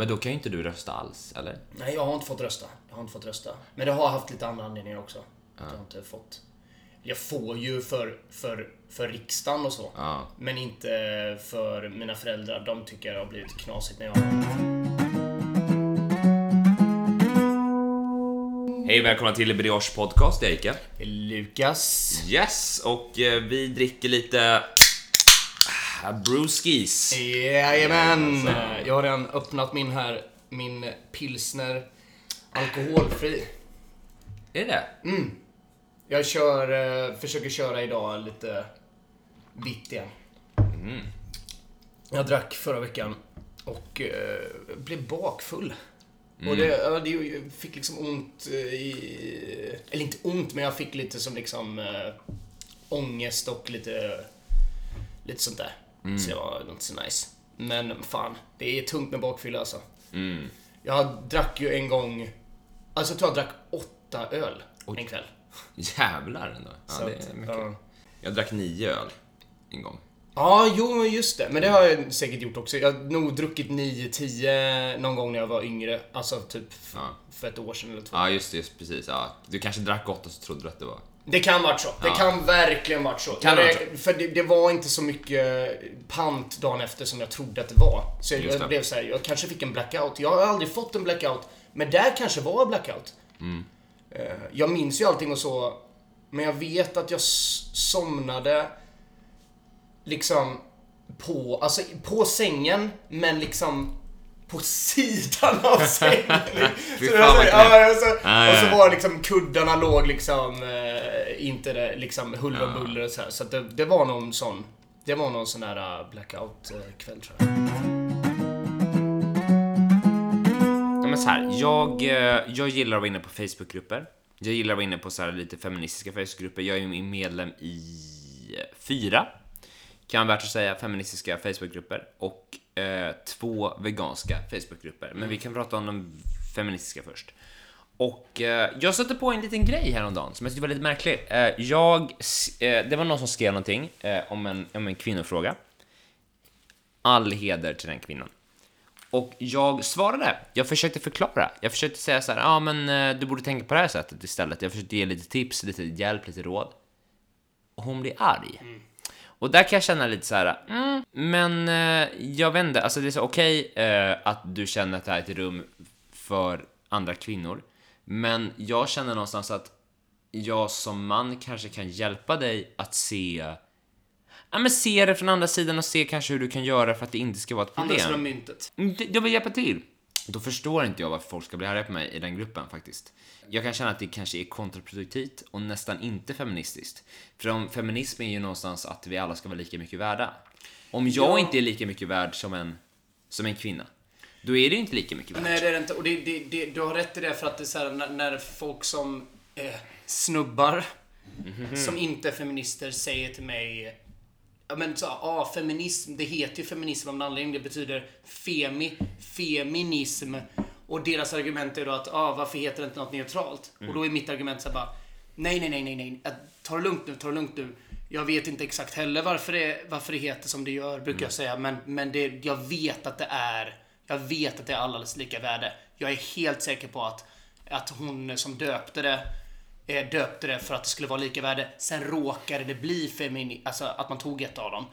Men då kan ju inte du rösta alls, eller? Nej, jag har inte fått rösta. Jag har inte fått rösta. Men det har haft lite andra anledningar också. Att jag har inte fått... Jag får ju för, för, för riksdagen och så. Ja. Men inte för mina föräldrar. De tycker det har blivit knasigt när jag... Hej välkomna till Brioche Podcast, jag är Ike. Lukas. Yes, och eh, vi dricker lite... Brewskis. Jajamän! Jag har redan öppnat min här, min pilsner alkoholfri. Är det Jag kör, eh, försöker köra idag lite vitt igen. Jag drack förra veckan och eh, blev bakfull. Och det, ja, det jag fick liksom ont eh, i... Eller inte ont, men jag fick lite som liksom äh, ångest och lite, lite sånt där. Så det var inte så nice. Men fan, det är tungt med bakfylla alltså. Jag drack ju en gång... Alltså jag tror jag drack åtta öl en kväll. Jävlar ändå. Ja, Så det är mycket. ja. Jag drack nio öl en gång. Ja, jo, just det. Men det har jag säkert gjort också. Jag har nog druckit 9-10 någon gång när jag var yngre. Alltså typ Ja. för ett år sedan eller två. Ja, just det, just precis. Ja. Du kanske drack åtta så trodde du att det var... Det kan varit så. Det Ja. kan verkligen varit så. Kan Jag ha rä- För det, det var inte så mycket pant dagen efter som jag trodde att det var. Så Just det. jag blev så här, jag kanske fick en blackout. Jag har aldrig fått en blackout. Men där kanske var blackout. Mm. Eh, Jag minns ju allting och så. Men jag vet att jag somnade liksom på, alltså på sängen, men liksom på sidan av sängen. Så det var så- ja, och så, och så var liksom kuddarna låg liksom eh, inte det, liksom huller om buller och så här. Så det, det var någon sån, det var någon sån här uh, blackout eh, kväll tror jag. Ja, men så här, jag, eh, jag gillar att vara inne på Facebookgrupper. Jag gillar att vara inne på så här lite feministiska Facebookgrupper. Jag är medlem i eh, fyra, kan värt att säga, feministiska Facebookgrupper och eh, två veganska Facebookgrupper. Men vi kan prata om de feministiska först. Och eh, jag stötte på en liten grej häromdagen som jag tyckte var lite märklig. Eh, jag, eh, det var någon som skrev någonting eh, om, en, om en kvinnofråga. All heder till den kvinnan. Och jag svarade. Jag försökte förklara. Jag försökte säga så här, ja ah, men eh, du borde tänka på det här sättet istället. Jag försökte ge lite tips, lite hjälp, lite råd. Och hon blir arg. Mm. Och där kan jag känna lite så här, mm, men eh, jag vet inte, alltså det är så okej eh, att du känner att det här är ett rum för andra kvinnor. Men jag känner någonstans att jag som man kanske kan hjälpa dig att se Ja men se det från andra sidan och se kanske hur du kan göra för att det inte ska vara ett Andra problem. sidan myntet. Mm, Jag vill hjälpa till. Då förstår inte jag varför folk ska bli arga på mig i den gruppen faktiskt. Jag kan känna att det kanske är kontraproduktivt och nästan inte feministiskt. För om feminism är ju någonstans att vi alla ska vara lika mycket värda. Om jag Ja. inte är lika mycket värd som en, som en kvinna, då är det inte lika mycket värt. Nej det är det inte. Och det, det, det, du har rätt i det för att det är så här, när, när folk som eh, snubbar som inte är feminister säger till mig Ja men så, ah, feminism, det heter ju feminism av en anledning. Det betyder femi, feminism. Och deras argument är då att, ah, varför heter det inte något neutralt? Och då är mitt argument så här bara, nej, nej, nej, nej, nej. Ta det lugnt nu, ta det lugnt nu. Jag vet inte exakt heller varför det, varför det heter som det gör, brukar jag säga. Men, men det, jag vet att det är, jag vet att det är allas lika värde. Jag är helt säker på att, att hon som döpte det döpte det för att det skulle vara lika värde. Sen råkade det bli femini, alltså att man tog ett av dem.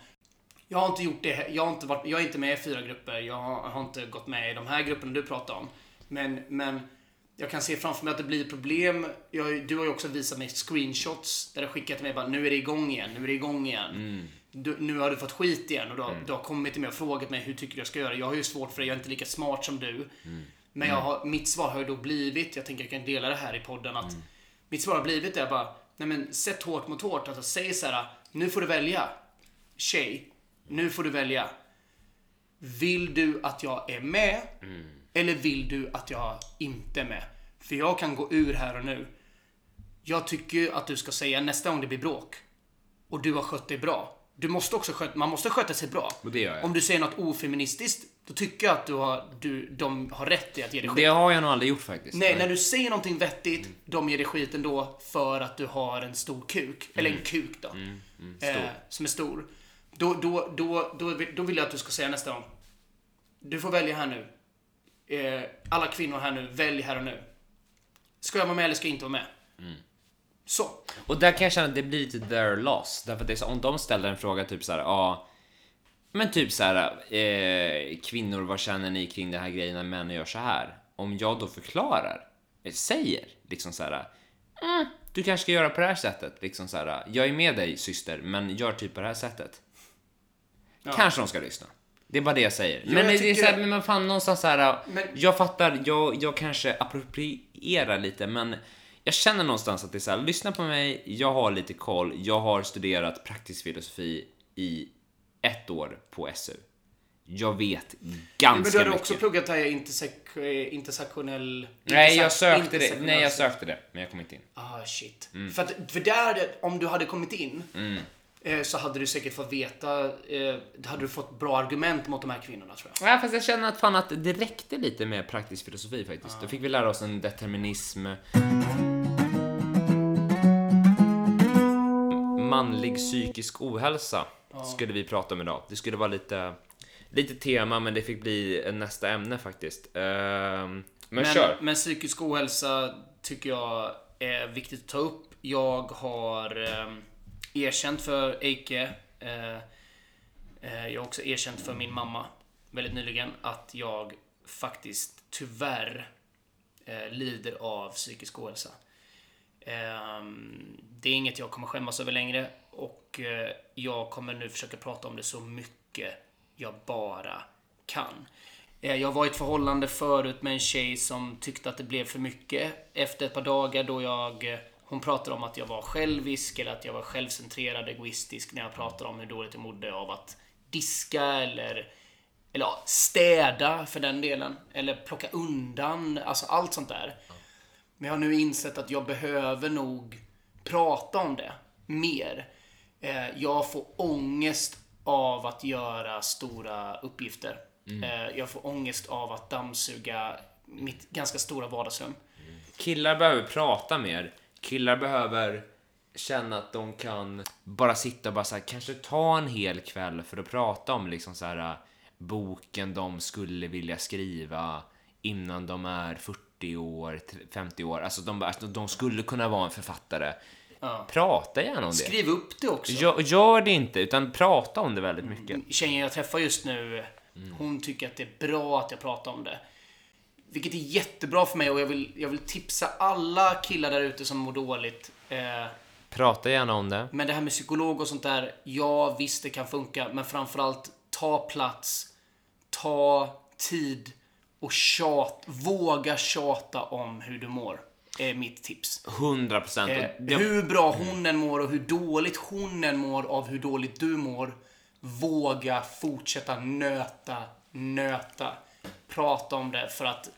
Jag har inte gjort det. Jag har inte varit, jag är inte med i fyra grupper. Jag har, har inte gått med i de här grupperna du pratar om. Men, men jag kan se framför mig att det blir problem. Jag, du har ju också visat mig screenshots där du skickat till mig bara nu är det igång igen, nu är det igång igen. Du, nu har du fått skit igen och du har, du har kommit till mig och frågat mig hur tycker du jag ska göra. Jag har ju svårt för det, jag är inte lika smart som du. Men jag har, mitt svar har ju då blivit, jag tänker jag kan dela det här i podden, att mitt svar har blivit det bara, nej men sätt hårt mot hårt. Alltså säg så här, nu får du välja. Tjej, nu får du välja. Vill du att jag är med? Eller vill du att jag inte är med? För jag kan gå ur här och nu. Jag tycker att du ska säga nästa gång det blir bråk. Och du har skött dig bra. Du måste också sköta, man måste sköta sig bra. Och det gör jag. Om du säger något ofeministiskt, då tycker jag att du har, du, de har rätt i att ge dig skit. Det har jag nog aldrig gjort faktiskt. Nej, när du säger någonting vettigt, Mm. de ger dig skit ändå för att du har en stor kuk. Eller Mm. en kuk då. Eh, som är stor. Då, då, då, då, då vill jag att du ska säga nästa gång. Du får välja här nu. Eh, alla kvinnor här nu, välj här och nu. Ska jag vara med eller ska jag inte vara med? Så. Och där kan jag känna att det blir lite their loss. Därför att det är så, om de ställer en fråga typ så här, ja. Men typ så här, eh, kvinnor, vad känner ni kring den här grejen när män gör så här? Om jag då förklarar, eh, säger liksom så här, mm, du kanske ska göra på det här sättet. Liksom så här, jag är med dig syster, men gör typ på det här sättet. Kanske de ska lyssna. Det är bara det jag säger. men jag det är tycker- så här, men fan någonstans så här, Men- jag fattar, jag, jag kanske approprierar lite, men jag känner någonstans att det är så här, lyssna på mig, jag har lite koll, jag har studerat praktisk filosofi i ett år på SU. Jag vet Men ganska du hade mycket. också pluggat här intersex, eh, intersektionell... Nej, jag sökte det. Nej, jag sökte det, men jag kom inte in. Ah, shit. Mm. För, att, för där, om du hade kommit in, eh, så hade du säkert fått veta, eh, hade du fått bra argument mot de här kvinnorna tror jag. Ja, fast jag känner att fan att det räckte lite med praktisk filosofi faktiskt. Då fick vi lära oss en determinism. Manlig psykisk ohälsa skulle vi prata om idag. Det skulle vara lite, lite tema, men det fick bli nästa ämne faktiskt. Ehm, men, kör. men psykisk ohälsa tycker jag är viktigt att ta upp. Jag har eh, erkänt för Eike, eh, eh, jag har också erkänt för min mamma väldigt nyligen att jag faktiskt tyvärr eh, lider av psykisk ohälsa. Ehm, det är inget jag kommer skämmas över längre och eh, jag kommer nu försöka prata om det så mycket jag bara kan. Eh, jag var i ett förhållande förut med en tjej som tyckte att det blev för mycket efter ett par dagar då jag eh, hon pratade om att jag var självisk eller att jag var självcentrerad, egoistisk när jag pratade om hur dåligt jag mådde av att diska eller eller ja, städa för den delen. Eller plocka undan. Alltså allt sånt där. Men jag har nu insett att jag behöver nog prata om det mer. Eh, jag får ångest av att göra stora uppgifter. Eh, jag får ångest av att dammsuga mitt ganska stora vardagsrum. Killar behöver prata mer. Killar behöver känna att de kan bara sitta och bara så här, kanske ta en hel kväll för att prata om liksom så här boken de skulle vilja skriva innan de är 40 år, 50 år. Alltså de, alltså, de skulle kunna vara en författare. Prata gärna om det. Skriv upp det också. Gör, gör det inte, utan prata om det väldigt mycket. tjejen jag träffar just nu, hon tycker att det är bra att jag pratar om det. Vilket är jättebra för mig och jag vill, jag vill tipsa alla killar där ute som mår dåligt. Eh, Prata gärna om det. men det här med psykolog och sånt där, ja visst det kan funka, men framförallt ta plats, ta tid och tjat, våga tjata om hur du mår. Är mitt tips. 100 procent. Eh, hur bra hon än mår och hur dåligt hon än mår av hur dåligt du mår. Våga fortsätta nöta, nöta. Prata om det för att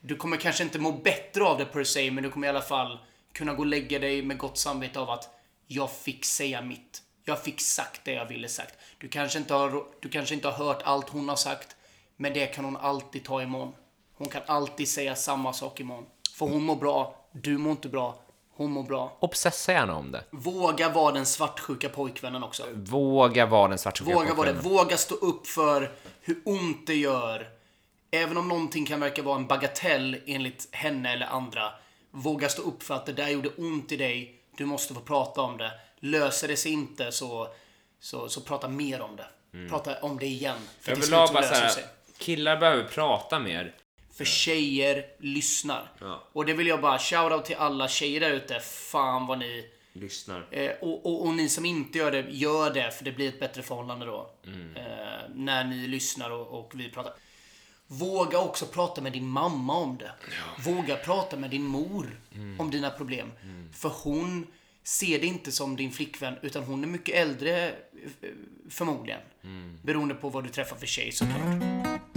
du kommer kanske inte må bättre av det per se, men du kommer i alla fall kunna gå och lägga dig med gott samvete av att jag fick säga mitt. Jag fick sagt det jag ville sagt. Du kanske inte har, du kanske inte har hört allt hon har sagt, men det kan hon alltid ta imorgon. Hon kan alltid säga samma sak imorgon. För hon mår bra, du mår inte bra, hon mår bra. Obsessa gärna om det. Våga vara den svartsjuka pojkvännen också. Våga vara den svartsjuka Våga vara det. pojkvännen. Våga stå upp för hur ont det gör. Även om någonting kan verka vara en bagatell enligt henne eller andra. Våga stå upp för att det där gjorde ont i dig. Du måste få prata om det. Löser det sig inte så, så, så prata mer om det. Prata om det igen. För till Överlag slut så bara löser det såhär, sig. Killar behöver prata mer. För tjejer lyssnar. Ja. Och det vill jag bara shoutout till alla tjejer där ute. Fan vad ni Lyssnar. Eh, och, och, och ni som inte gör det, gör det för det blir ett bättre förhållande då. Eh, när ni lyssnar och, och vi pratar. Våga också prata med din mamma om det. Våga prata med din mor om dina problem. För hon ser det inte som din flickvän, utan hon är mycket äldre eh, förmodligen. Beroende på vad du träffar för tjej såklart.